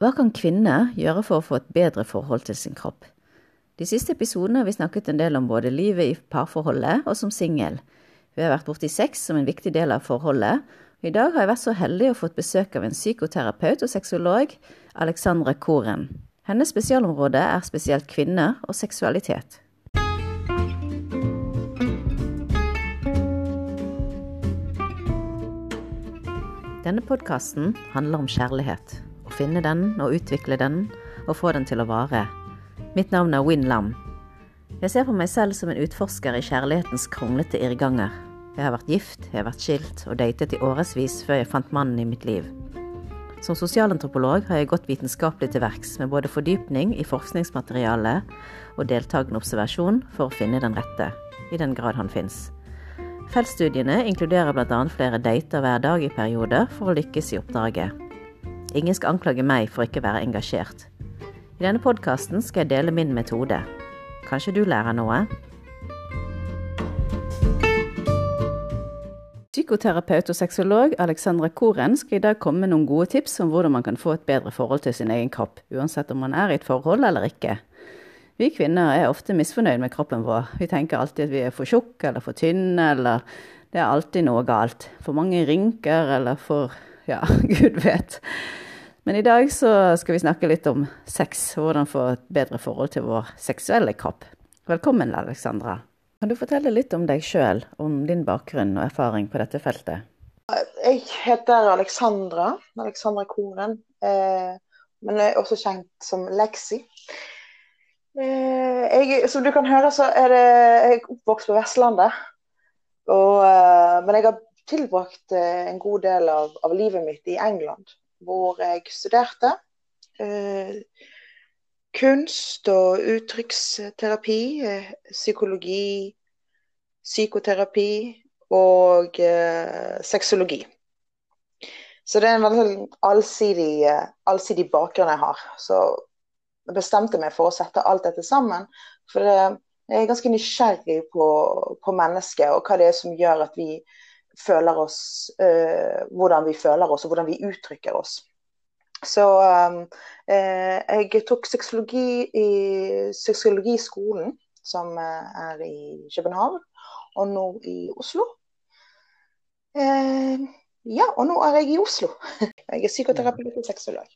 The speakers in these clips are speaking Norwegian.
Hva kan kvinner gjøre for å få et bedre forhold til sin kropp? De siste episodene har vi snakket en del om både livet i parforholdet og som singel. Vi har vært borti sex som en viktig del av forholdet, i dag har jeg vært så heldig å fått besøk av en psykoterapeut og sexolog, Alexandra Koren. Hennes spesialområde er spesielt kvinner og seksualitet. Denne podkasten handler om kjærlighet. Finne den og utvikle den, og få den til å vare. Mitt navn er Win Lam. Jeg ser på meg selv som en utforsker i kjærlighetens kronglete irrganger. Jeg har vært gift, jeg har vært skilt og datet i årevis før jeg fant mannen i mitt liv. Som sosialantropolog har jeg gått vitenskapelig til verks med både fordypning i forskningsmateriale og deltakende observasjon for å finne den rette, i den grad han fins. Feltstudiene inkluderer bl.a. flere dater hver dag i perioder for å lykkes i oppdraget. Ingen skal anklage meg for ikke å være engasjert. I denne podkasten skal jeg dele min metode. Kanskje du lærer noe? Psykoterapeut og sexolog Alexandra Koren skal i dag komme med noen gode tips om hvordan man kan få et bedre forhold til sin egen kropp, uansett om man er i et forhold eller ikke. Vi kvinner er ofte misfornøyd med kroppen vår. Vi tenker alltid at vi er for tjukke eller for tynne, eller det er alltid noe galt. For mange rynker eller for ja, gud vet. Men i dag så skal vi snakke litt om sex, hvordan få et bedre forhold til vår seksuelle kropp. Velkommen, Alexandra. Kan du fortelle litt om deg sjøl, om din bakgrunn og erfaring på dette feltet? Jeg heter Alexandra, Alexandra Koren. Eh, men jeg er også kjent som Lexi. Eh, jeg, som du kan høre, så er det, jeg er oppvokst på Vestlandet. Og, eh, men jeg har tilbrakt eh, en god del av, av, livet mitt i England, hvor jeg studerte. Eh, kunst og uttrykksterapi, psykologi, psykoterapi og eh, sexologi. Så det er en veldig allsidig, allsidig bakgrunn jeg har. Så bestemte meg for å sette alt dette sammen. For jeg er ganske nysgjerrig på, på mennesket og hva det er som gjør at vi føler oss uh, Hvordan vi føler oss og hvordan vi uttrykker oss. Så um, uh, jeg tok sexologi i sexologiskolen, som er i København, og nå i Oslo. Ja, og nå er jeg i Oslo. Jeg er psykoterapeut og sexolog.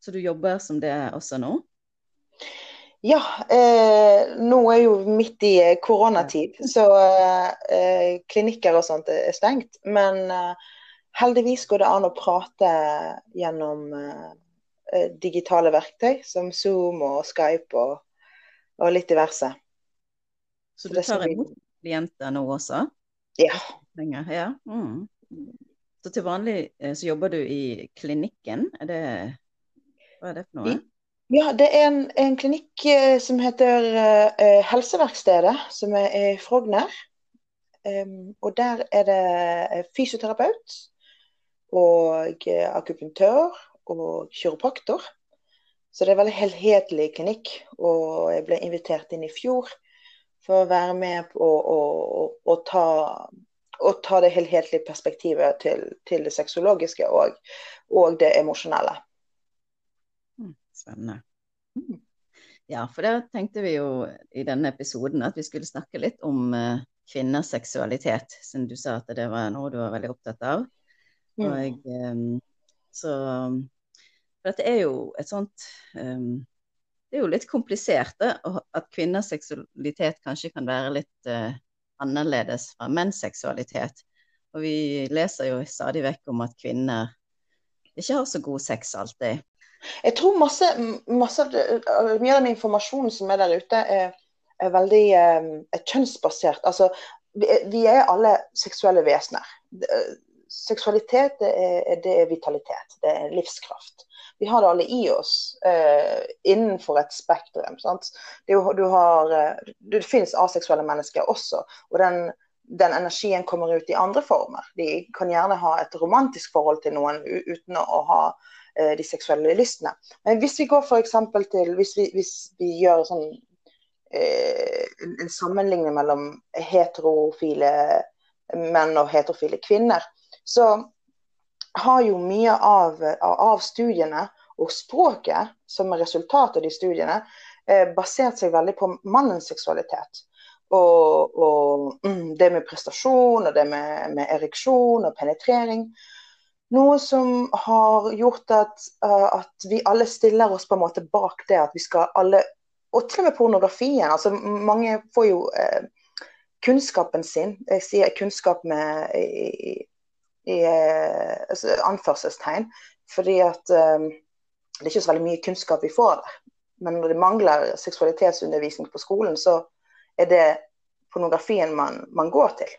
Så du jobber som det også nå? Ja, eh, nå er jo midt i eh, koronatid, så eh, klinikker og sånt er stengt. Men eh, heldigvis går det an å prate gjennom eh, digitale verktøy som Zoom og Skype og, og litt diverse. Så du tar imot klienter nå også? Ja. ja. Mm. Så til vanlig eh, så jobber du i klinikken, er det hva er det for noe? Ja, Det er en, en klinikk eh, som heter uh, Helseverkstedet, som er i Frogner. Um, og Der er det fysioterapeut og akupunktør og kiropraktor. Så det er en veldig helhetlig klinikk. Og jeg ble invitert inn i fjor for å være med på å, å, å ta, å ta det helhetlige perspektivet til, til det sexologiske og, og det emosjonelle. Spennende. Mm. Ja, for da tenkte vi jo i denne episoden at vi skulle snakke litt om uh, kvinners seksualitet, siden du sa at det var noe du var veldig opptatt av. Og um, så For dette er jo et sånt um, Det er jo litt komplisert at kvinners seksualitet kanskje kan være litt uh, annerledes fra menns seksualitet. Og vi leser jo stadig vekk om at kvinner ikke har så god sex alltid. Jeg tror masse, masse mye av den informasjonen som er der ute, er, er veldig um, er kjønnsbasert. Altså, vi, er alle seksuelle vesener. Seksualitet det er, det er, vitalitet, det er livskraft. Vi har det alle i oss uh, innenfor et spektrum. Det, du har, det finnes aseksuelle mennesker også. og den, den energien kommer ut i andre former. De kan gjerne ha et romantisk forhold til noen uten å ha Eh, de seksuelle lystene. Men hvis vi går f.eks. til hvis vi, hvis vi gjør sånn, eh, en sammenligning mellom heterofile menn og heterofile kvinner, så har jo mye av, av, studiene og språket som er resultatet av de studiene, eh, basert seg veldig på mannens seksualitet. Og, og mm, det med prestasjon og det med, med, ereksjon og penetrering. Noe som har gjort at, uh, at, vi alle stiller oss på en måte bak det at vi skal alle Og til og med pornografien. altså Mange får jo uh, kunnskapen sin. Jeg sier kunnskap med i, i uh, altså, anførselstegn. Fordi at um, det er ikke så veldig mye kunnskap vi får der. Men når det mangler seksualitetsundervisning på skolen, så er det pornografien man, man, går til.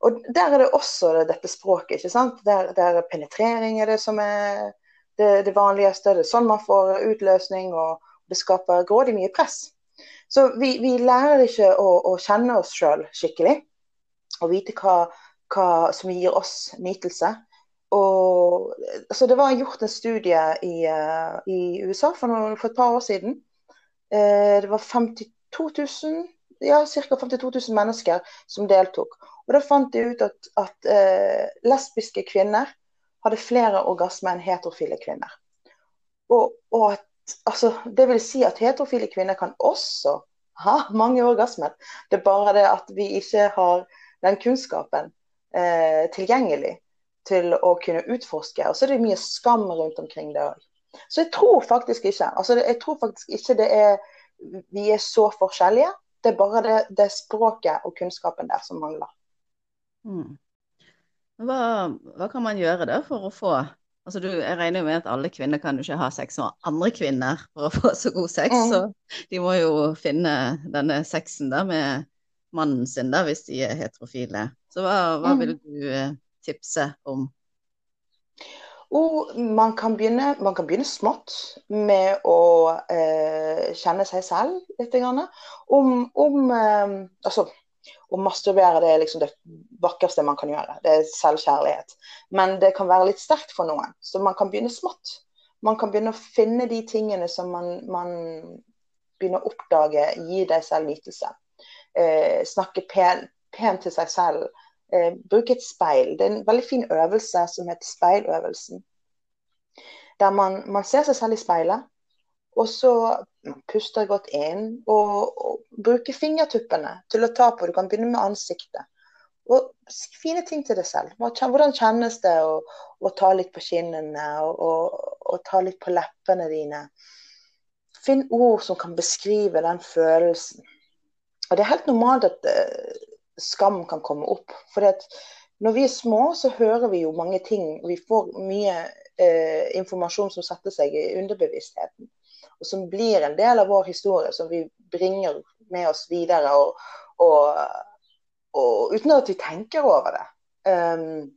Og Der er det også dette språket. ikke sant? Der, der penetrering er det som er det, det, vanligste. Det er sånn man får utløsning, og det skaper grådig mye press. Så vi, vi lærer ikke å, å kjenne oss sjøl skikkelig, og vite hva, hva som gir oss nytelse. Og, altså det var gjort en studie i, uh, i USA for, noen, for, et par år siden. Uh, det var 52 000 ja, ca. 52 000 mennesker som deltok. Og Da fant de ut at, at eh, lesbiske kvinner hadde flere orgasmer enn heterofile kvinner. Og, og at, altså, det vil si at heterofile kvinner kan også ha mange orgasmer. Det er bare det at vi ikke har den kunnskapen eh, tilgjengelig til å kunne utforske. Og så er det mye skam rundt omkring det òg. Så jeg tror faktisk ikke altså jeg tror faktisk ikke det er vi er så forskjellige. Det er bare det, det språket og kunnskapen der som mangler. Mm. Hva, hva, kan man gjøre da for å få altså du, Jeg regner jo med at alle kvinner kan jo ikke ha sex med andre kvinner for å få så god sex. Mm. Så de må jo finne denne sexen da med mannen sin da, hvis de er heterofile. Så hva, hva mm. vil du eh, tipse om? Og man kan, begynne, man kan begynne smått med å eh, kjenne seg selv litt. Grann. Om, om eh, altså, å masturbere det er liksom det vakreste man kan gjøre. Det er selvkjærlighet. Men det kan være litt sterkt for noen, så man kan begynne smått. Man kan begynne å finne de tingene som man, man begynner å oppdage Gi deg selv nytelse. Eh, snakke pent pen til seg selv eh, bruke et speil. Det er en veldig fin øvelse som heter speiløvelsen. Der man, man ser seg selv i speilet, og så puster godt inn og, og bruker fingertuppene til å ta på. Du kan begynne med ansiktet. Og fine ting til deg selv. Hvordan kjennes det å, å ta litt på kinnene og, og, og, ta litt på leppene dine? Finn ord som kan beskrive den følelsen. Og Det er helt normalt at uh, skam kan komme opp. For når vi er små, så hører vi jo mange ting. Vi får mye eh, informasjon som setter seg i underbevisstheten. Og som blir en del av vår historie, som vi bringer med oss videre. Og, og, og uten at vi tenker over det. Um,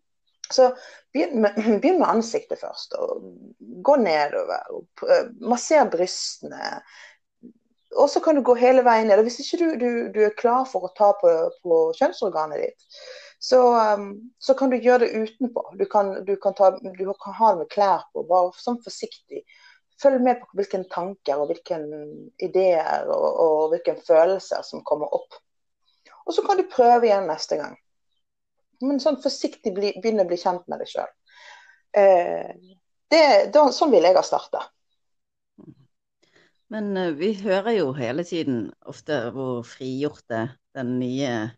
så begynn med, begynn med, ansiktet først. og Gå nedover. og Masser brystene og så kan du gå hele veien ned. Hvis ikke du, du, du er klar for å ta på, på kjønnsorganet ditt, så, um, så, kan du gjøre det utenpå. Du kan, du kan, ta, kan ha det med klær på, bare sånn forsiktig. Følg med på hvilke tanker og hvilke ideer og, og hvilke følelser som kommer opp. Og så kan du prøve igjen neste gang. Men sånn forsiktig begynne å bli kjent med deg sjøl. Eh, sånn vil jeg ha starta. Men uh, vi hører jo hele tiden ofte hvor frigjorte den nye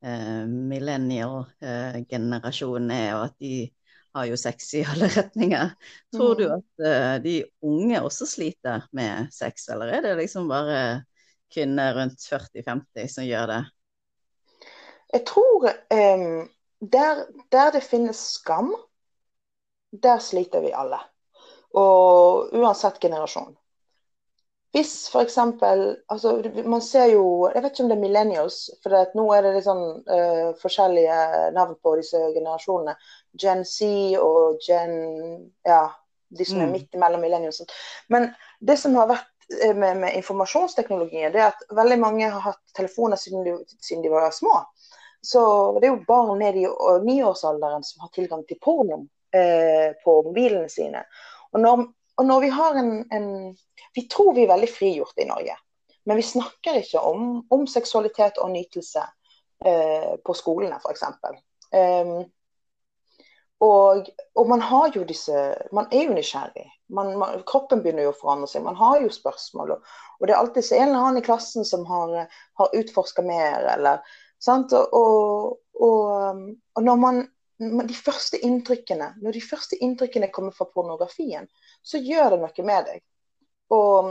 uh, millennial-generasjonen uh, er, og at de har jo sex i alle retninger. Tror mm. du at de unge også sliter med sex, eller er det liksom bare kvinner rundt 40-50 som gjør det? Jeg tror um, der, der det finnes skam, der sliter vi alle. Og uansett generasjon. Hvis f.eks. Altså, man ser jo Jeg vet ikke om det er millennials, for nå er det litt sånn uh, forskjellige navn på disse generasjonene. Gen Z og Gen Ja, de som er mm. midt imellom millennials. Men det som har vært eh, med, med, informasjonsteknologien, det er at veldig mange har hatt telefoner siden de, siden de var små. Så det er jo barn ned i niårsalderen som har tilgang til porno eh, på mobilene sine. Og når og når vi har en, en, Vi tror vi er veldig frigjort i Norge. Men vi snakker ikke om, om seksualitet og nytelse eh, på skolene, f.eks. Um, Og, og, man har jo disse Man er jo nysgjerrig. Man, man, kroppen begynner jo å forandre seg. Man har jo spørsmål. Og, og det er alltid en eller annen i klassen som har, har utforska mer, eller sant? Og, og når man de første inntrykkene, når de første inntrykkene kommer fra pornografien, så gjør det noe med deg. Og,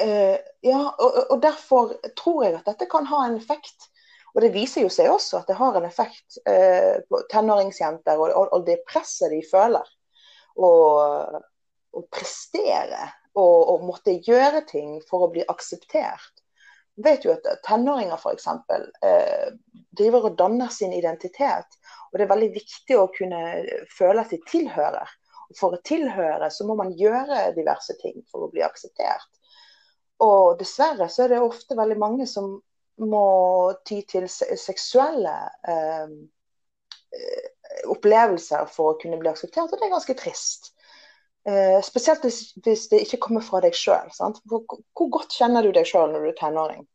eh, ja, og, og, derfor tror jeg at dette kan ha en effekt. Og det viser jo seg også at det har en effekt eh, på tenåringsjenter og, og, og, det presset de føler. og prestere og, og måtte gjøre ting for å bli akseptert vet jo at tenåringer f.eks. Eh, driver og danner sin identitet. Og det er veldig viktig å kunne føle at de tilhører. For å tilhøre så må man gjøre diverse ting for å bli akseptert. Og dessverre så er det ofte veldig mange som må ty til seksuelle eh, eh, opplevelser for å kunne bli akseptert, og det er ganske trist. Eh, spesielt hvis, hvis, det ikke kommer fra deg sjøl. Hvor, hvor, godt kjenner du deg sjøl når du er tenåring?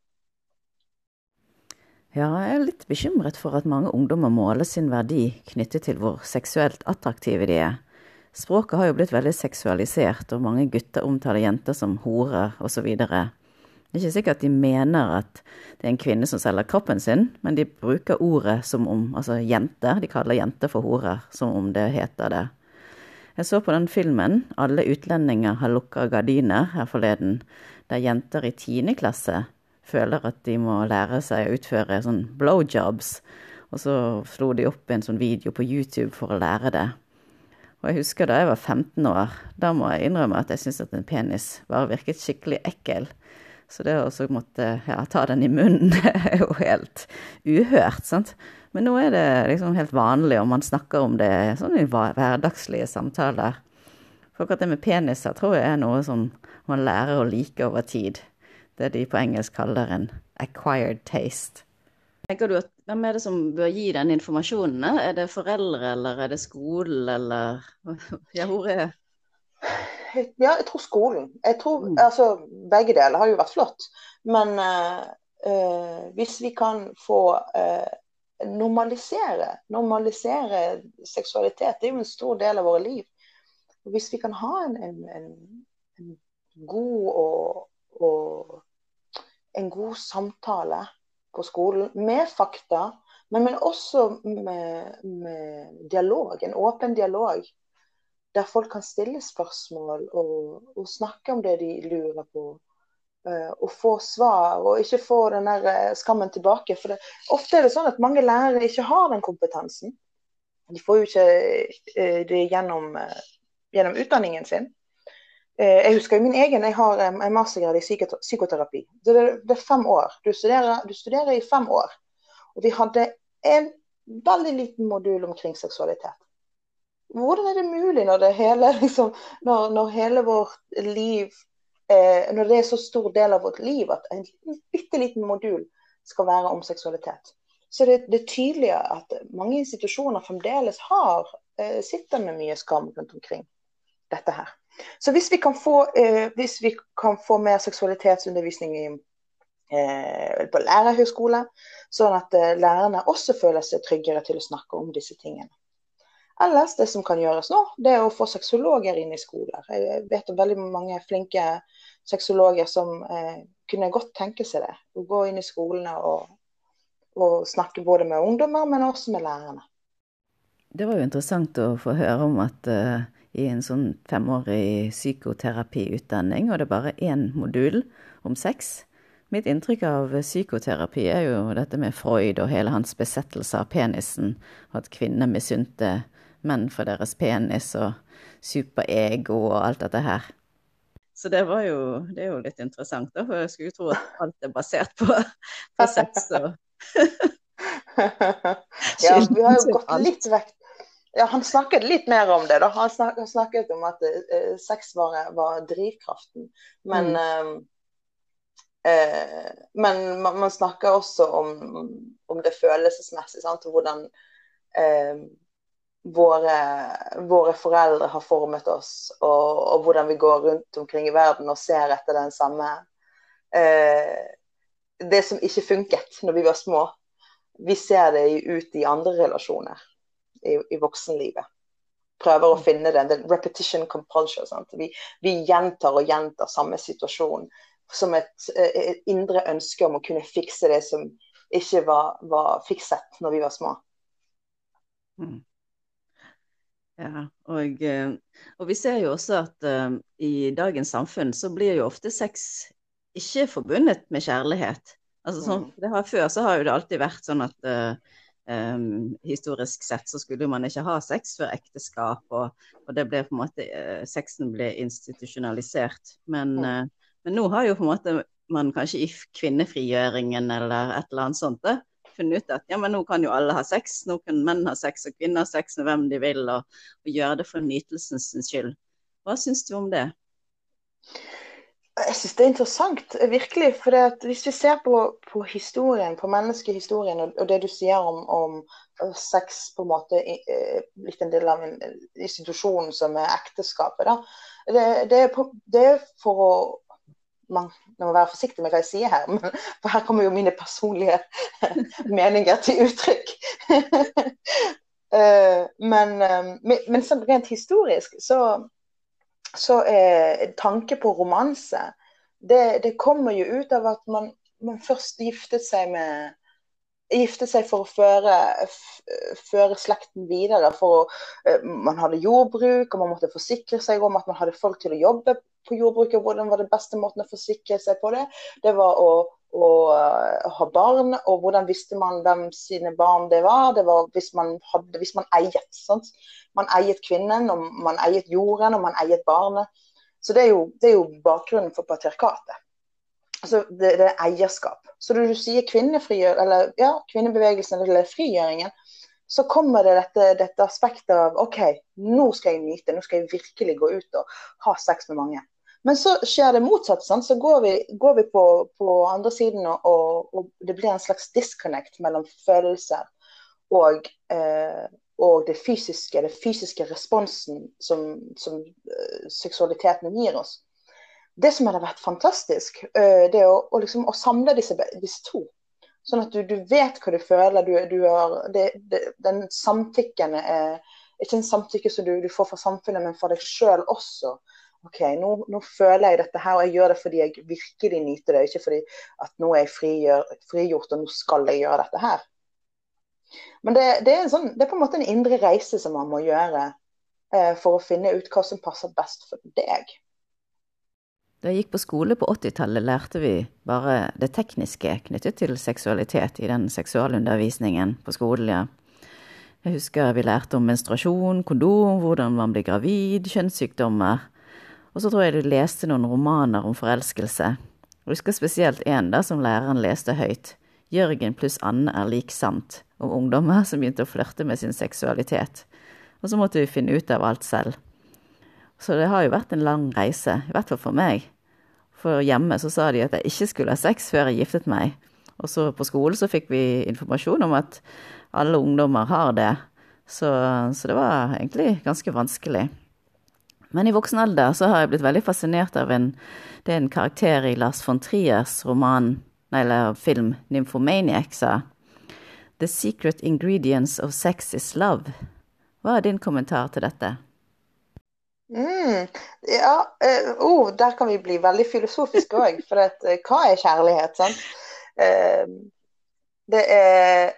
Ja, jeg er litt bekymret for at mange ungdommer måler sin verdi knyttet til hvor seksuelt attraktive de er. Språket har jo blitt veldig seksualisert, og mange gutter omtaler jenter som horer osv. Det er ikke sikkert de mener at det er en kvinne som selger kroppen sin, men de bruker ordet som om Altså jenter. De kaller jenter for horer, som om det heter det. Jeg så på den filmen 'Alle utlendinger har lukka gardiner' her forleden, der jenter i tiende klasse føler at de må lære seg å utføre sånn blowjobs. Og så slo de opp en sånn video på YouTube for å lære det. Og jeg husker da jeg var 15 år, da må jeg innrømme at jeg syntes at en penis bare virket skikkelig ekkel. Så det å måtte ja, ta den i munnen er jo helt uhørt, sant. Men nå er det liksom helt vanlig, og man snakker om det sånn i hverdagslige samtaler. For akkurat det med peniser tror jeg er noe som man lærer å like over tid. Det de på engelsk kaller en acquired taste. Tenker du at Hvem er det som bør gi den informasjonen? Er det foreldre, eller er det skolen, eller Ja, hvor er Ja, jeg tror skolen. Jeg tror, mm. altså, Begge deler har jo vært flott. Men uh, hvis vi kan få uh, normalisere. Normalisere seksualitet. Det er jo en stor del av våre liv. Hvis vi kan ha en, en, en, en god og, og, en god samtale på skolen med fakta, men, men også med, med, dialog, en åpen dialog. Der folk kan stille spørsmål og, og snakke om det de lurer på eh, få svar, og ikke få den der eh, skammen tilbake. For det, ofte er det sånn at mange lærere ikke har den kompetansen. De får jo ikke eh, det gjennom, gjennom utdanningen sin. Jeg husker jo min egen, jeg har en mastergrad i psykoterapi. Det er, det er fem år. Du studerer, du studerer, i fem år. Og vi hadde en veldig liten modul omkring seksualitet. Hvordan er det mulig når, det hele, liksom, når, når hele vårt liv eh, når det er så stor del av vårt liv at en bitte liten modul skal være om seksualitet. Så det, det er tydelig at mange institusjoner fremdeles har eh, sitter med mye skam rundt omkring dette her. Så hvis vi kan få, eh, vi kan få mer seksualitetsundervisning i, eh, på lærerhøyskole, sånn at eh, lærerne også føler seg tryggere til å snakke om disse tingene. Ellers, det som kan gjøres nå, det er å få sexologer inn i skoler. Jeg vet om veldig mange flinke sexologer som eh, kunne godt tenke seg det. Å gå inn i skolene og, og, snakke både med ungdommer, men også med lærerne. Det var jo interessant å få høre om at uh, i en sånn femårig psykoterapiutdanning, og det er bare én modul om sex. Mitt inntrykk av psykoterapi er jo dette med Freud og hele hans besettelse av penisen, at kvinner misunte menn for deres penis og superego og alt dette her. Så det var jo, det er jo litt interessant, da, for jeg skulle jo tro at alt er basert på, på sex. Og ja, vi har jo gått litt vekk. Ja, han snakket litt mer om det. da. Han snakket om at uh, sex var, var, drivkraften. Men, mm. uh, uh, men man, man, snakker også om, om det følelsesmessige. Sant? Hvordan våre, våre, foreldre har formet oss, og, og, hvordan vi går rundt omkring i verden og ser etter den samme eh, Det som ikke funket når vi var små, vi ser det ut i andre relasjoner. I, i voksenlivet. Prøver å mm. finne den. den repetition compulsion. Vi, vi, gjentar og gjentar samme situasjon som et, et, indre ønske om å kunne fikse det som ikke var, var fikset når vi var små. Mm. Ja, og, eh, og, vi ser jo også at uh, i dagens samfunn så blir jo ofte sex ikke forbundet med kjærlighet. Altså, sånn, mm. det har, før så har jo det alltid vært sånn at uh, um, historisk sett så skulle man ikke ha sex før ekteskap, og, og det ble på en måte uh, Sexen ble institusjonalisert. Men, uh, men, nå har jo på en måte man kanskje i kvinnefrigjøringen eller et eller annet sånt det, funnet ut at ja, men nå kan jo alle ha sex. Nå kan menn ha sex og kvinner ha sex med hvem de vil, og, og gjøre det for nytelsens skyld. Hva syns du om det? Jeg syns det er interessant, virkelig. For hvis vi ser på, på historien, på menneskehistorien, og, og, det du sier om, om sex på en måte blitt en del av en institusjon som er ekteskapet, da. Det, det, er på, det, er for å man, må være forsiktig med hva jeg sier her, men, for her kommer jo mine personlige meninger til uttrykk. men, men, eh, men sånn rent historisk så så er tanke på romanse det, det, kommer jo ut av at man, man først giftet seg med gifte seg for å føre, føre slekten videre. For å, eh, man hadde jordbruk, og man måtte forsikre seg om at man hadde folk til å jobbe på jordbruket. Hvordan var det beste måten å forsikre seg på det? Det var å, å, å ha barn, og hvordan visste man hvem sine barn det var? Det var hvis man, hadde, hvis man eiet. Sant? Man eiet kvinnen, og man eiet jorden, og man eiet barnet. Så det er jo, det er jo bakgrunnen for patriarkatet. Altså det, det, er eierskap. Så når du sier eller ja, kvinnebevegelsen eller frigjøringen, så kommer det dette, dette, aspektet av OK, nå skal jeg nyte, nå skal jeg virkelig gå ut og ha sex med mange. Men så skjer det motsatt. Så går vi, går vi på, på, andre siden, og, og, det blir en slags disconnect mellom følelser og, eh, og det fysiske, det fysiske responsen som, som uh, seksualiteten gir oss. Det som hadde vært fantastisk, uh, det å, å, liksom, å samle disse, disse, to. Sånn at du, du, vet hva du føler. Du, du har, det, det, den samtykken er ikke en samtykke som du, du får fra samfunnet, men fra deg sjøl også. OK, nå, nå, føler jeg dette her, og jeg gjør det fordi jeg virkelig nyter det. Ikke fordi at nå er jeg frigjør, frigjort, og nå skal jeg gjøre dette her. Men det, det, er sånn, det, er på en måte en indre reise som man må gjøre eh, for å finne ut hva som passer best for deg. Da jeg gikk på skole på 80-tallet, lærte vi bare det tekniske knyttet til seksualitet i den seksualundervisningen på skolen. ja. Jeg husker vi lærte om menstruasjon, kondom, hvordan man blir gravid, kjønnssykdommer. Og så tror jeg du leste noen romaner om forelskelse. Jeg husker spesielt da som læreren leste høyt. Jørgen pluss Anne er lik sant om ungdommer som begynte å flørte med sin seksualitet. Og så måtte vi finne ut av alt selv. Så det har jo vært en lang reise, i hvert fall for meg. For hjemme så sa de at jeg ikke skulle ha sex før jeg giftet meg. Og så på skolen så fikk vi informasjon om at alle ungdommer har det. Så, så det var egentlig ganske vanskelig. Men i voksen alder så har jeg blitt veldig fascinert av en, det er en karakter i Lars von Triers roman, eller film 'Nymphomaniac', sa The secret ingredients of sex is love. Hva er din kommentar til dette? Mm, ja, uh, oh, der kan vi bli veldig filosofiske òg. For at, uh, hva er kjærlighet? sant? Uh, det, er,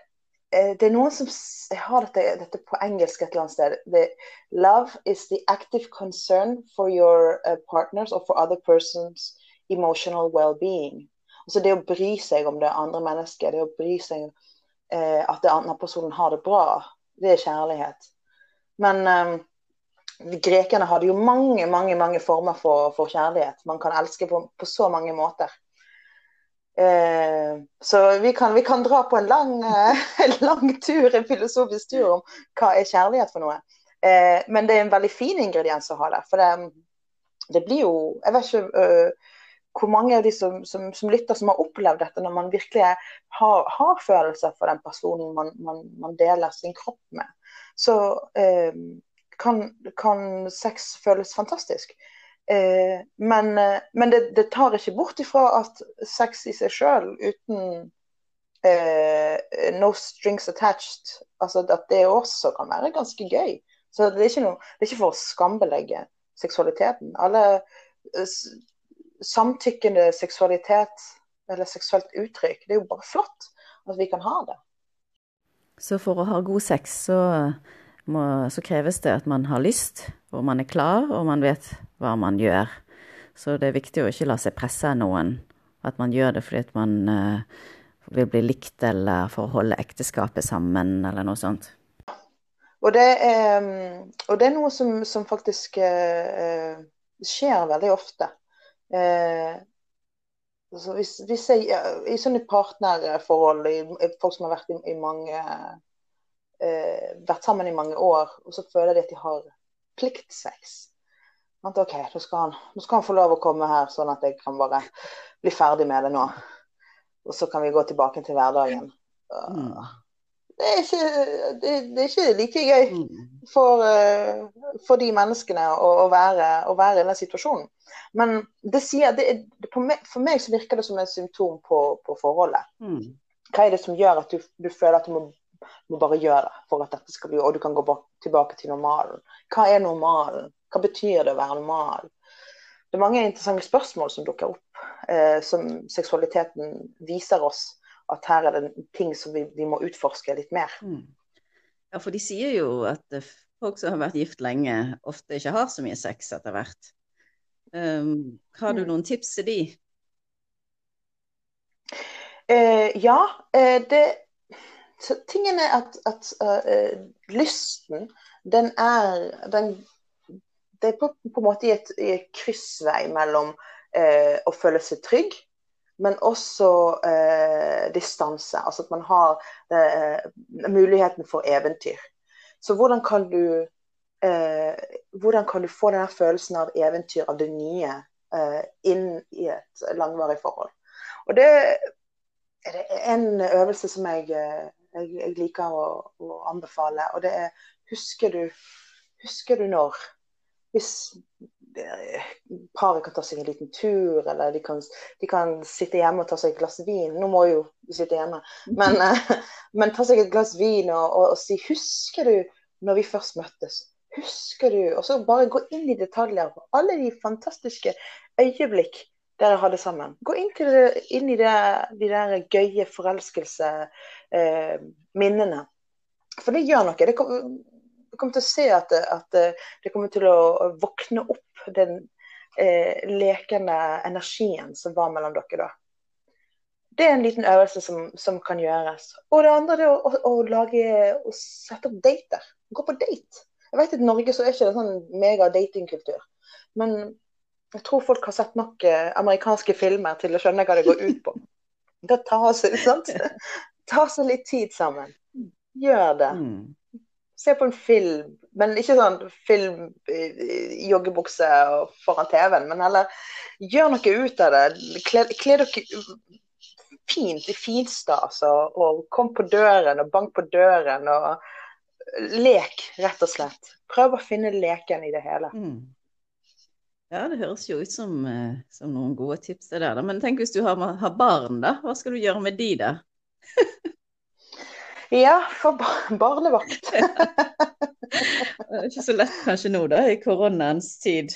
det er noen som har dette, dette, på engelsk et eller annet sted. The, love is the active concern for your partners or for other persons emotional well-being. Altså det å bry seg om det andre mennesket. Det å bry seg eh, at den andre personen har det bra. Det er kjærlighet. Men eh, grekerne hadde jo mange mange, mange former for, for kjærlighet. Man kan elske på, på så mange måter. Eh, så vi kan, vi kan, dra på en lang, eh, lang, tur, en filosofisk tur om hva er kjærlighet for noe. Eh, men det er en veldig fin ingrediens å ha der. For det, det blir jo Jeg vet ikke uh, hvor mange av de som, som, som, lytter, som har opplevd dette, når man virkelig har, har følelser for den personen man, man, man deler sin kropp med, så eh, kan, kan, sex føles fantastisk. Eh, men, men det, det, tar ikke bort ifra at sex i seg sjøl, uten, eh, no strings attached. Altså at det også kan være ganske gøy. Så det er ikke, noe, det er ikke for å skambelegge seksualiteten. Alle eh, samtykkende seksualitet eller seksuelt uttrykk, det er jo bare flott at vi kan ha det. Så for å ha god sex, så, må, så kreves det at man har lyst, og man er klar, og man vet hva man gjør. Så det er viktig å ikke la seg presse av noen. At man gjør det fordi man uh, vil bli likt, eller for å holde ekteskapet sammen, eller noe sånt. Og det er, og det er noe som, som faktisk uh, skjer veldig ofte. Uh, altså hvis, hvis jeg, I sånne partnerforhold, i, folk som har vært, i, i mange, vært sammen i mange år, og så føler de at de har pliktsex at OK, nå skal, skal han få lov å komme her, sånn at jeg kan bare bli ferdig med det nå. Og så kan vi gå tilbake til hverdagen. Mm. Det, er ikke, det, det, er ikke, like gøy mm. for, uh, for de menneskene å, å, være, å, være, i den situasjonen. Men det sier, det, meg, for meg så virker det som et symptom på, på forholdet. Mm. Hva er det som gjør at du, du føler at du må, må, bare gjøre for at dette skal bli, og du kan gå tilbake til normalen? Hva er normalen? Hva betyr det å være normal? Det er mange interessante spørsmål som dukker opp, eh, som seksualiteten viser oss at her er det ting som vi, vi må utforske litt mer. Mm. Ja, for de sier jo at eh, folk som har vært gift lenge, ofte ikke har så mye sex etter hvert. Um, har du mm. noen tips til de? Eh, ja. Eh, det, tingen er at, at uh, lysten, den er Den det er på, på en måte i et, i et kryssvei mellom uh, å føle seg trygg, men også uh, distanse. Altså at man har muligheten for eventyr. Så hvordan kan du, hvordan kan du få denne følelsen av eventyr, av det nye, inn i et langvarig forhold? Og det er en øvelse som jeg, jeg, jeg liker å, å, anbefale, og det er husker du, husker du når? hvis paret kan ta seg en liten tur, eller de kan, de kan, sitte hjemme og ta seg et glass vin. Nå må jo sitte hjemme, men, men ta seg et glass vin og, og, og, si 'Husker du når vi først møttes?' Husker du? Og så bare gå inn i detaljer på alle de fantastiske øyeblikk dere har det sammen. Gå inn, det, inn i det, de der gøye forelskelseminnene. Eh, For det gjør noe. Det, du kommer til å se at, at det kommer til å våkne opp den eh, lekende energien som var mellom dere da. Det er en liten øvelse som, som kan gjøres. Og det andre er å, å, å, lage, å sette opp dater. Gå på date. Jeg vet at I Norge så er ikke det sånn mega datingkultur. Men jeg tror folk har sett nok eh, amerikanske filmer til å skjønne hva det går ut på. Da ta seg, sant? ta seg litt tid sammen. Gjør det. Mm se på en film, men ikke sånn film i joggebukse foran TV-en, men heller gjør noe ut av det. Kle, kle dere fint i finstas og, og kom på døren og bank på døren og lek, rett og slett. Prøv å finne leken i det hele. Mm. Ja, det høres jo ut som, eh, som noen gode tips det der. Men tenk hvis du har, har barn, da. Hva skal du gjøre med de, da? Ja, for barnevakt. det er ikke så lett kanskje nå, da, i koronaens tid.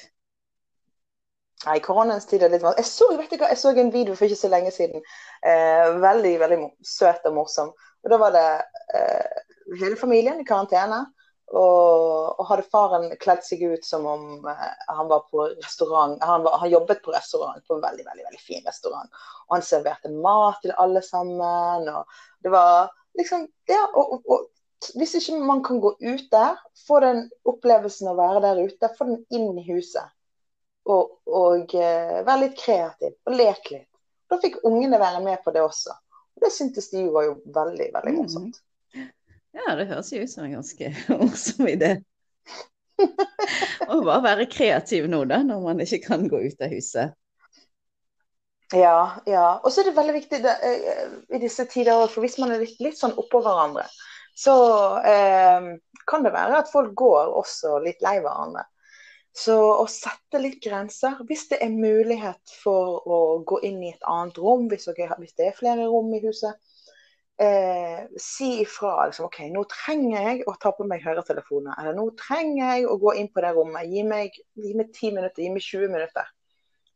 Nei, koronaens tid er litt vanskelig. Jeg så, vet du jeg så en video for ikke så lenge siden. Eh, veldig veldig søt og morsom. Og Da var det eh, hele familien i karantene. Og, og, hadde faren kledd seg ut som om eh, han var på restaurant. Han, var, han, jobbet på restaurant, på en veldig veldig, veldig fin restaurant. Og han serverte mat til alle sammen. og det var liksom, ja, og, og, og, hvis ikke man kan gå ut der, få den opplevelsen å være der ute, få den inn i huset. Og, og uh, være litt kreativ og leke litt. Da fikk ungene være med på det også. Og det syntes de var jo veldig, veldig mm. morsomt. Ja, det høres jo ut som en ganske morsom idé. Å bare være kreativ nå, da, når man ikke kan gå ut av huset. Ja, ja. Og så er det veldig viktig det, uh, i disse tider, for hvis man er litt, litt sånn oppå hverandre, så eh, kan det være at folk går også litt lei hverandre. Så å sette litt grenser, hvis det er mulighet for å gå inn i et annet rom, hvis det er flere rom i huset, eh, si ifra liksom, OK, nå trenger jeg å ta på meg høretelefoner. Eller nå trenger jeg å gå inn på det rommet. Gi meg, gi meg 10 minutter, gi meg 20 minutter.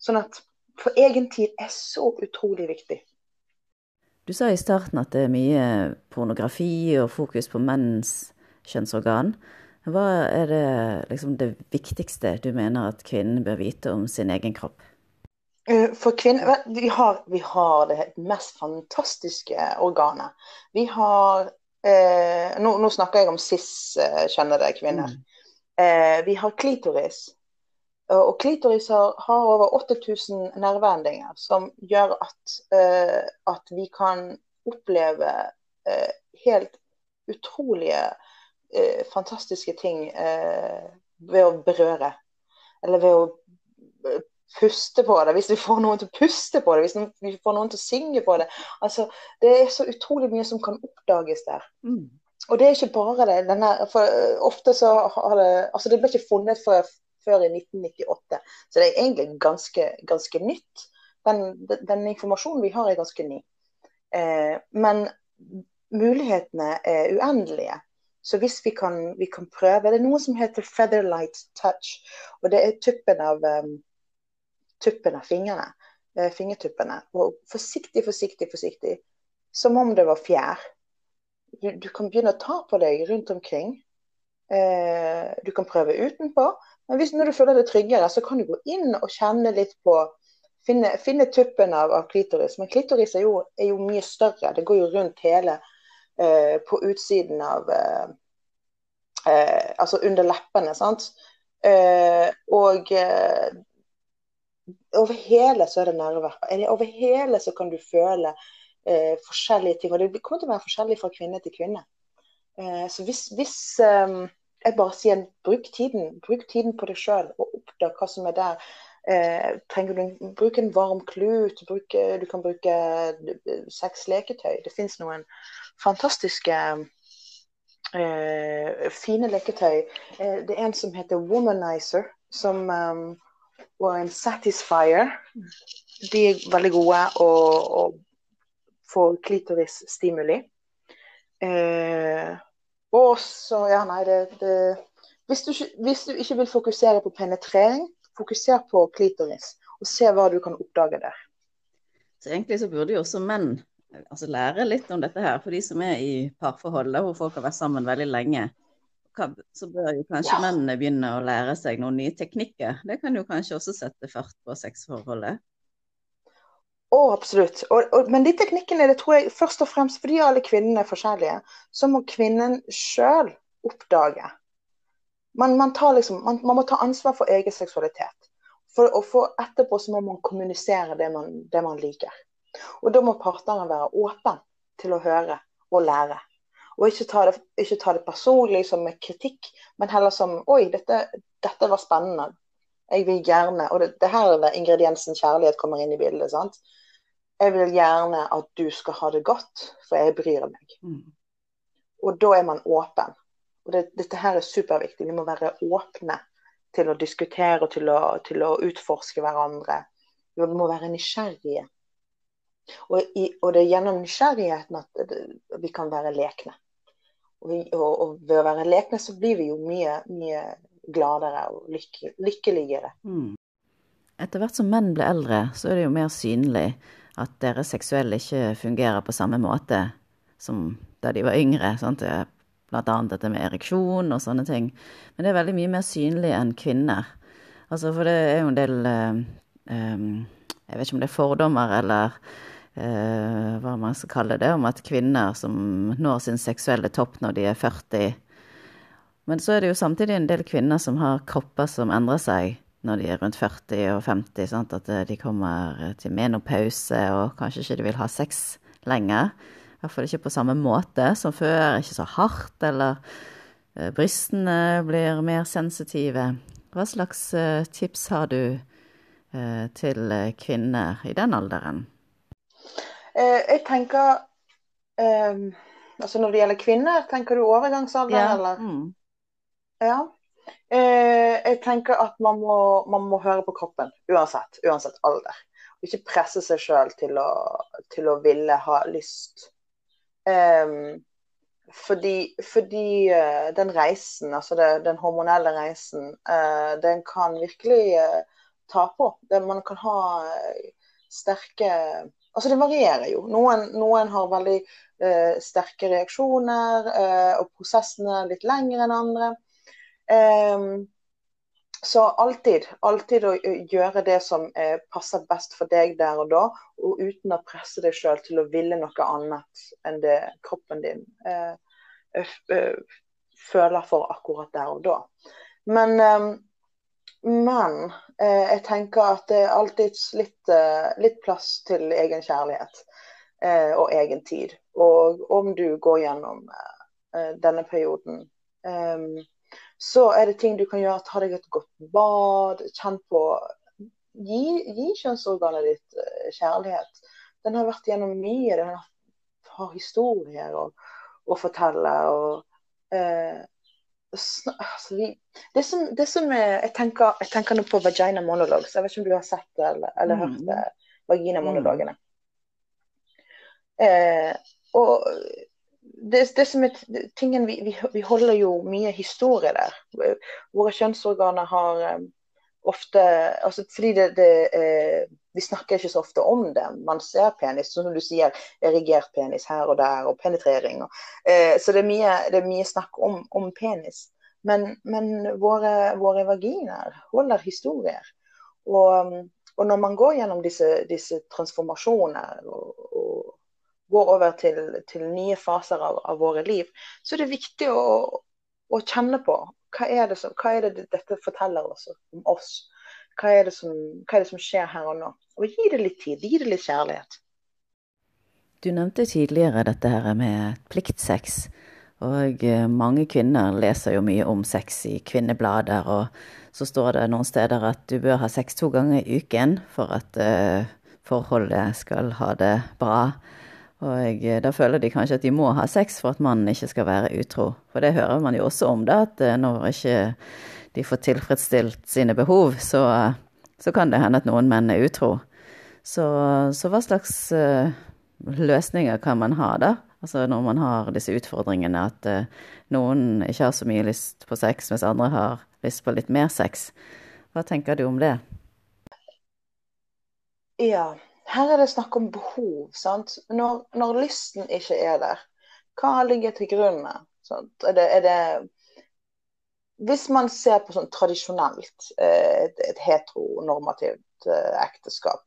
Sånn at for egen tid er så utrolig viktig. Du sa i starten at det er mye pornografi og fokus på menns kjønnsorgan. Hva er det, liksom, det viktigste du mener at kvinnen bør vite om sin egen kropp? Eh, for kvinner vi har, vi har, det mest fantastiske organet. Vi har eh, nå, nå, snakker jeg om cis-kjønnede kvinner. Mm. Eh, vi har klitoris. Og klitoris har, har over 8000 nerveendinger som gjør at, eh, at, vi kan oppleve eh, helt utrolige, eh, fantastiske ting ved å berøre. Eller ved å puste på det, hvis vi får noen til å puste på det, hvis vi får noen til å synge på det. Altså, det er så utrolig mye som kan oppdages der. Mm. Og det er ikke bare det. Denne, for eh, ofte så har det Altså, det ble ikke funnet før, før i 1998, så det er egentlig ganske, ganske nytt. Den, den, den, informasjonen vi har, er ganske ny. Eh, men mulighetene er uendelige. Så hvis vi kan, vi kan, prøve Det er noe som heter featherlight touch. Og det er tuppen av um, tuppen av fingrene, eh, fingertuppene. Og forsiktig, forsiktig, forsiktig. Som om det var fjær. Du, du kan begynne å ta på deg rundt omkring. Eh, du kan prøve utenpå. Men hvis, når du føler deg tryggere, så kan du gå inn og kjenne litt på Finne, finne tuppen av, av, klitoris. Men klitoris er jo, er jo, mye større. Det går jo rundt hele eh, på utsiden av eh, eh Altså under leppene, sant. Eh, og over hele så er det nerver. Over hele så kan du føle eh, forskjellige ting. Og det kommer til å være forskjellig fra kvinne til kvinne. Eh, så hvis, hvis eh, jeg bare sier bruk tiden, bruk tiden på deg sjøl og oppdag hva som er der. Eh, trenger du Bruk en varm klut, bruk, du kan bruke seks leketøy. Det fins noen fantastiske eh, fine leketøy. det er en som heter Womanizer, som og en satisfier. De er veldig gode å, å få klitorisstimuli. Eh, og så Ja, nei, det, det hvis, du, hvis, du, ikke vil fokusere på penetrering, fokuser på klitoris. Og se hva du kan oppdage der. Så egentlig så burde jo også menn altså lære litt om dette her, for de som er i parforhold hvor folk har vært sammen veldig lenge så bør jo kanskje ja. mennene begynne å lære seg noen nye teknikker. Det kan jo kanskje også sette fart på sexforholdet? Å, oh, absolutt. Og, og, men de teknikkene det tror jeg først og fremst fordi alle kvinnene er forskjellige, så må kvinnen sjøl oppdage. Man, man, liksom, man, man, må ta ansvar for egen seksualitet. For, og for etterpå så må man kommunisere det man, det man liker. Og da må partneren være åpen til å høre og lære. Og ikke ta, det, ikke ta det personlig som kritikk, men heller som Oi, dette, dette var spennende. Jeg vil gjerne Og det, det her er det ingrediensen kjærlighet kommer inn i bildet. sant? Jeg vil gjerne at du skal ha det godt, for jeg bryr meg. Mm. Og da er man åpen. Og det, dette her er superviktig. Vi må være åpne til å diskutere og til å, til å utforske hverandre. Vi må være nysgjerrige. Og, i, og, det er gjennom nysgjerrigheten at vi kan være lekne. Og, og, og, ved å være lekne så blir vi jo mye, mye gladere og lykke, lykkeligere. Mm. Etter hvert som menn blir eldre, så er det jo mer synlig at deres seksuelle ikke fungerer på samme måte som da de var yngre. Sant? Blant annet dette med ereksjon og sånne ting. Men det er veldig mye mer synlig enn kvinner. Altså, for det er jo en del um, Jeg vet ikke om det er fordommer eller hva man skal kalle det, om at kvinner som når sin seksuelle topp når de er 40 Men så er det jo samtidig en del kvinner som har kropper som endrer seg når de er rundt 40 og 50. Sant? At eh, de kommer til menopause og kanskje ikke de vil ha sex lenger. I ikke på samme måte som før. Ikke så hardt, eller eh, brystene blir mer sensitive. Hva slags eh, tips har du til kvinner i den alderen? Eh, jeg tenker eh, Altså når det gjelder kvinner, tenker du overgangsalder, ja. eller? Mm. Ja. Eh, jeg tenker at man må, man må, høre på kroppen uansett. Uansett alder. Og ikke presse seg sjøl til, til, å ville ha lyst Um, fordi, fordi den reisen, altså det, den hormonelle reisen, uh, den kan virkelig uh, ta på. Det, man kan ha sterke Altså det varierer jo. Noen, noen har veldig sterke reaksjoner, og prosessene litt lengre enn andre. Um, så alltid, alltid å gjøre det som eh, passer best for deg der og da, og uten å presse deg sjøl til å ville noe annet enn det kroppen din eh, eh, føler for akkurat der og da. Men, eh, men eh, jeg tenker at det er alltid litt, eh, litt plass til egen kjærlighet og egen tid. Og om du går gjennom denne perioden så er det ting du kan gjøre. Ta deg et godt bad. Kjenn på Gi, gi kjønnsorganet ditt uh, kjærlighet. Den har vært gjennom mye. Den har historier å, å fortelle. og uh, altså, vi, det som, det som er, jeg, tenker, jeg tenker nå på Vagina Monologues. Jeg vet ikke om du har sett det eller, eller mm. hørt vaginamonologene. Mm. Eh, og det, det, som er tingen vi, vi, vi, holder jo mye historie der. Våre kjønnsorganer har um, ofte altså Fordi det, det eh, Vi snakker ikke så ofte om det. Man ser penis, som du sier, erigert penis her og der, og penetrering. Og, eh, så det er, mye, det er, mye, snakk om, om penis. Men, men våre, våre, vaginer holder historier. Og, og, når man går gjennom disse, disse transformasjoner og, og går over til, til nye faser av, av, våre liv, så er det viktig å, å kjenne på hva er, som, hva er det dette forteller oss om oss. Hva er, som, hva er, det som, skjer her og nå? Og gi det litt tid, gi det litt kjærlighet. Du nevnte tidligere dette her med pliktsex. Og eh, mange kvinner leser jo mye om sex i kvinneblader, og så står det noen steder at du bør ha sex to ganger i uken for at uh, forholdet skal ha det bra. Og eh, da føler de kanskje at de må ha sex for at mannen ikke skal være utro. For det hører man jo også om, da, at eh, når ikke de får tilfredsstilt sine behov, så, så kan det hende at noen menn er utro. Så, så hva slags uh, løsninger kan man ha, da? Altså når man har disse utfordringene at uh, noen ikke har så mye lyst på sex, mens andre har lyst på litt mer sex. Hva tenker du om det? Ja, her er det snakk om behov. sant? Når, når lysten ikke er der, hva ligger til grunn? Er det, er det, hvis man ser på sånn tradisjonelt eh, et, et heteronormativt eh, ekteskap,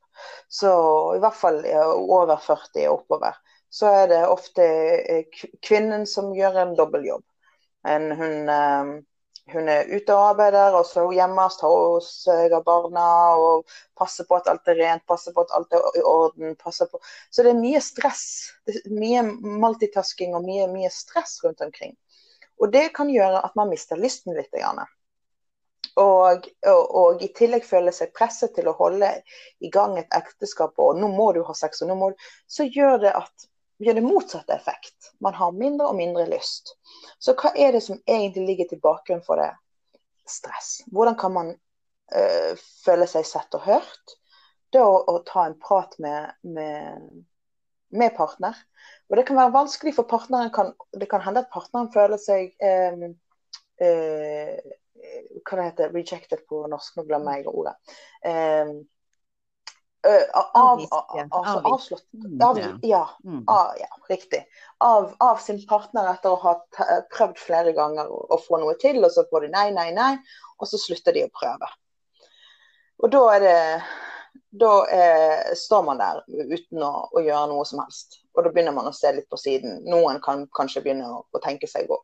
så i hvert fall over 40 og oppover, så er det ofte eh, kvinnen som gjør en dobbeltjobb. Hun hun er ute og arbeider, og så er hun hjemme og tar seg av barna og passer på at alt er rent, passer på at alt er i orden. passer på... Så det er mye stress. Det er mye multitasking og mye, mye stress rundt omkring. Og det kan gjøre at man mister lysten litt. Og, og, og, i tillegg føler seg presset til å holde i gang et ekteskap, og nå må du ha sex, og nå må du Så gjør det at gjør det motsatte effekt. Man har mindre og mindre lyst. Så hva er det som egentlig ligger til bakgrunn for det? Stress. Hvordan kan man øh, føle seg sett og hørt? Det å, å ta en prat med, med, med, partner. Og det kan være vanskelig for partneren. Kan, det kan hende at partneren føler seg øh, øh, Hva det heter rejected på norsk? Nå glemmer jeg ordet. Um, av, avslått ja, av, ja, riktig. Av, av, sin partner etter å ha prøvd flere ganger å, å, få noe til, og så får de nei, nei, nei, og så slutter de å prøve. Og da er det Da er, står man der uten å, å, gjøre noe som helst. Og da begynner man å se litt på siden. Noen kan kanskje begynne å, å tenke seg å,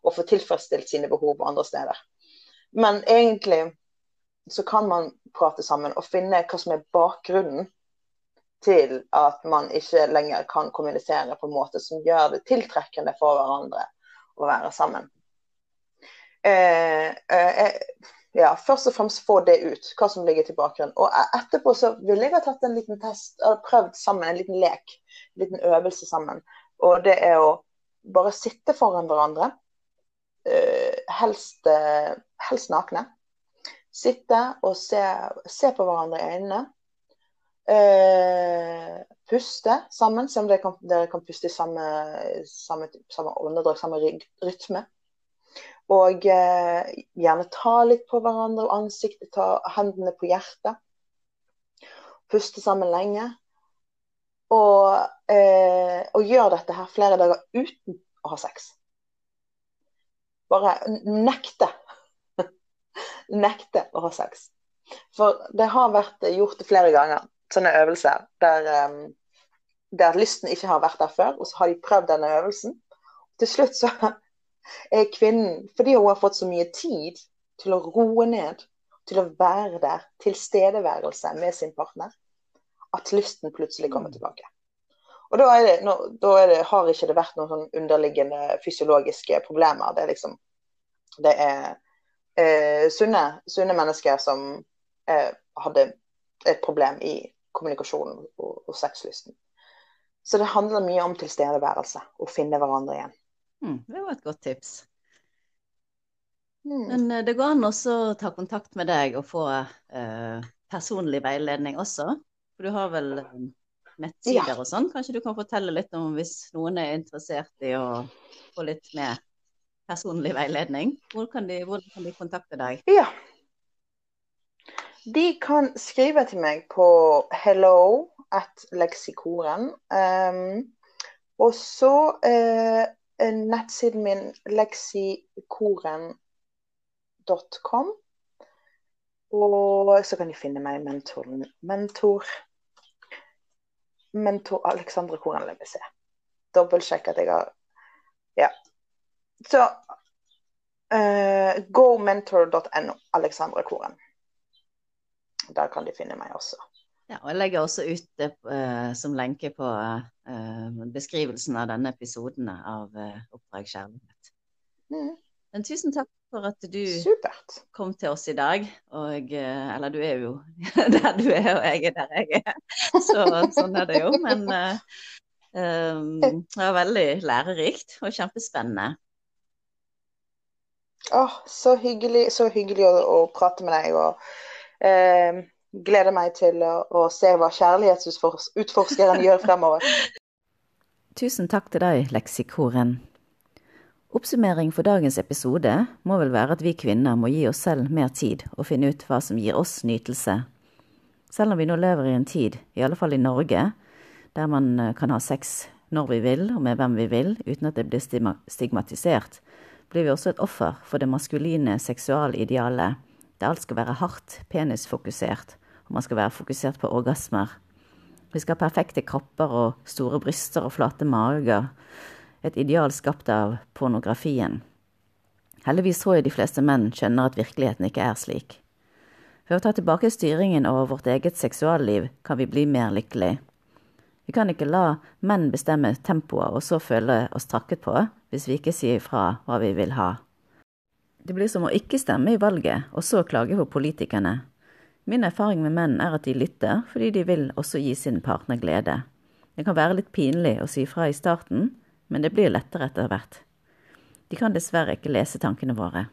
å få tilfredsstilt sine behov andre steder. Men egentlig så kan man prate sammen og finne hva som er bakgrunnen til at man ikke lenger kan kommunisere på en måte som gjør det tiltrekkende for hverandre å være sammen. Eh, eh, ja, først og fremst få det ut, hva som ligger til bakgrunnen. Og etterpå så ville jeg ha tatt en liten test, prøvd sammen, en liten lek, en liten øvelse sammen. Og det er å bare sitte foran hverandre, eh, helst, eh, helst nakne Sitte og se, se på hverandre i øynene. Uh, puste sammen, se om dere kan, dere kan puste i samme, samme, samme åndedrag, samme rytme. Og uh, gjerne ta litt på hverandre og ansiktet, ta hendene på hjertet. Puste sammen lenge. Og, eh, og gjør dette her flere dager uten å ha sex. Bare nekte. Nekte å ha sex. For det har vært gjort flere ganger, sånne øvelser der, um, der lysten ikke har vært der før, og så har de prøvd denne øvelsen. Til slutt så er kvinnen, fordi hun har fått så mye tid til å roe ned, til å være der, tilstedeværelse med sin partner, at lysten plutselig kommer mm. tilbake. Og da, det, da det, har ikke det vært noen sånn underliggende fysiologiske problemer. Det er liksom Det er eh, sunne, sunne, mennesker som eh, hadde et problem i kommunikasjonen og, og sexlysten. Så det handler mye om tilstedeværelse, å finne hverandre igjen. Mm, det var et godt tips. Mm. Men eh, det går an også å ta kontakt med deg og få eh, personlig veiledning også. For du har vel eh, nettsider ja. og sånn. Kanskje du kan fortelle litt om hvis noen er interessert i å få litt mer personlig veiledning? Hvordan kan de, hvordan kan de kontakte deg? Ja. De kan skrive til meg på hello at leksikoren. Um, og så uh, nettsiden min leksikoren.com. Og så kan de finne meg i mentor, mentor Mentor Alexandre Koren LBC. Dobbeltsjekk at jeg har Ja. Så uh, gomentor.no. Alexandra Koren. Der kan de finne meg også. Ja, og Jeg legger også ut det uh, som lenke på uh, beskrivelsen av denne episoden av uh, Oppdrag kjærlighet. Mm. Men tusen takk for at du Supert. kom til oss i dag. Og, eller du er jo der du er, og jeg er der jeg er. Så sånn er det jo. Men um, det var veldig lærerikt og kjempespennende. Oh, så hyggelig, så hyggelig å, å, prate med deg. og gleder meg til å, å se hva kjærlighetsutforskeren gjør fremover. Tusen takk til deg, leksikoren. Oppsummering for dagens episode må vel være at vi kvinner må gi oss selv mer tid og finne ut hva som gir oss nytelse. Selv om vi nå lever i en tid, i alle fall i Norge, der man eh, kan ha sex når vi vil og med hvem vi vil, uten at det blir stigmatisert, blir vi også et offer for det maskuline seksualidealet, der alt skal være hardt penisfokusert, og man skal være fokusert på orgasmer. Vi skal ha perfekte kropper og store bryster og flate mager. Et ideal skapt av pornografien. Heldigvis tror jeg de fleste menn skjønner at virkeligheten ikke er slik. Ved å ta tilbake styringen over vårt eget seksualliv kan vi bli mer lykkelige. Vi kan ikke la menn bestemme tempoet og så føle oss trakket på hvis vi ikke sier ifra hva vi vil ha. Det blir som å ikke stemme i valget, og så klage på politikerne. Min erfaring med menn er at de lytter, fordi de vil også gi sin partner glede. Det kan være litt pinlig å si fra i starten, men det blir lettere etter hvert. De kan dessverre ikke lese tankene våre.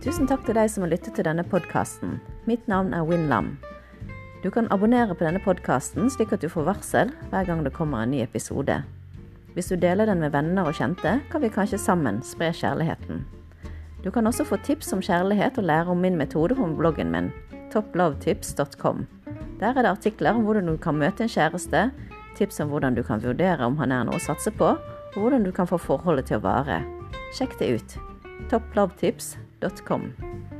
Tusen takk til deg som har lyttet til denne podkasten. Mitt navn er Win Lam. Du kan abonnere på denne podkasten slik at du får varsel hver gang det kommer en ny episode. Hvis du deler den med venner og kjente, kan vi kanskje sammen spre kjærligheten. Du kan også få tips om kjærlighet og lære om min metode på bloggen min, topplovetips.com. Der er det artikler om hvordan du kan møte en kjæreste, tips om hvordan du kan vurdere om han er noe å satse på, og hvordan du kan få forholdet til å vare. Sjekk det ut. www.thebrightlife.com.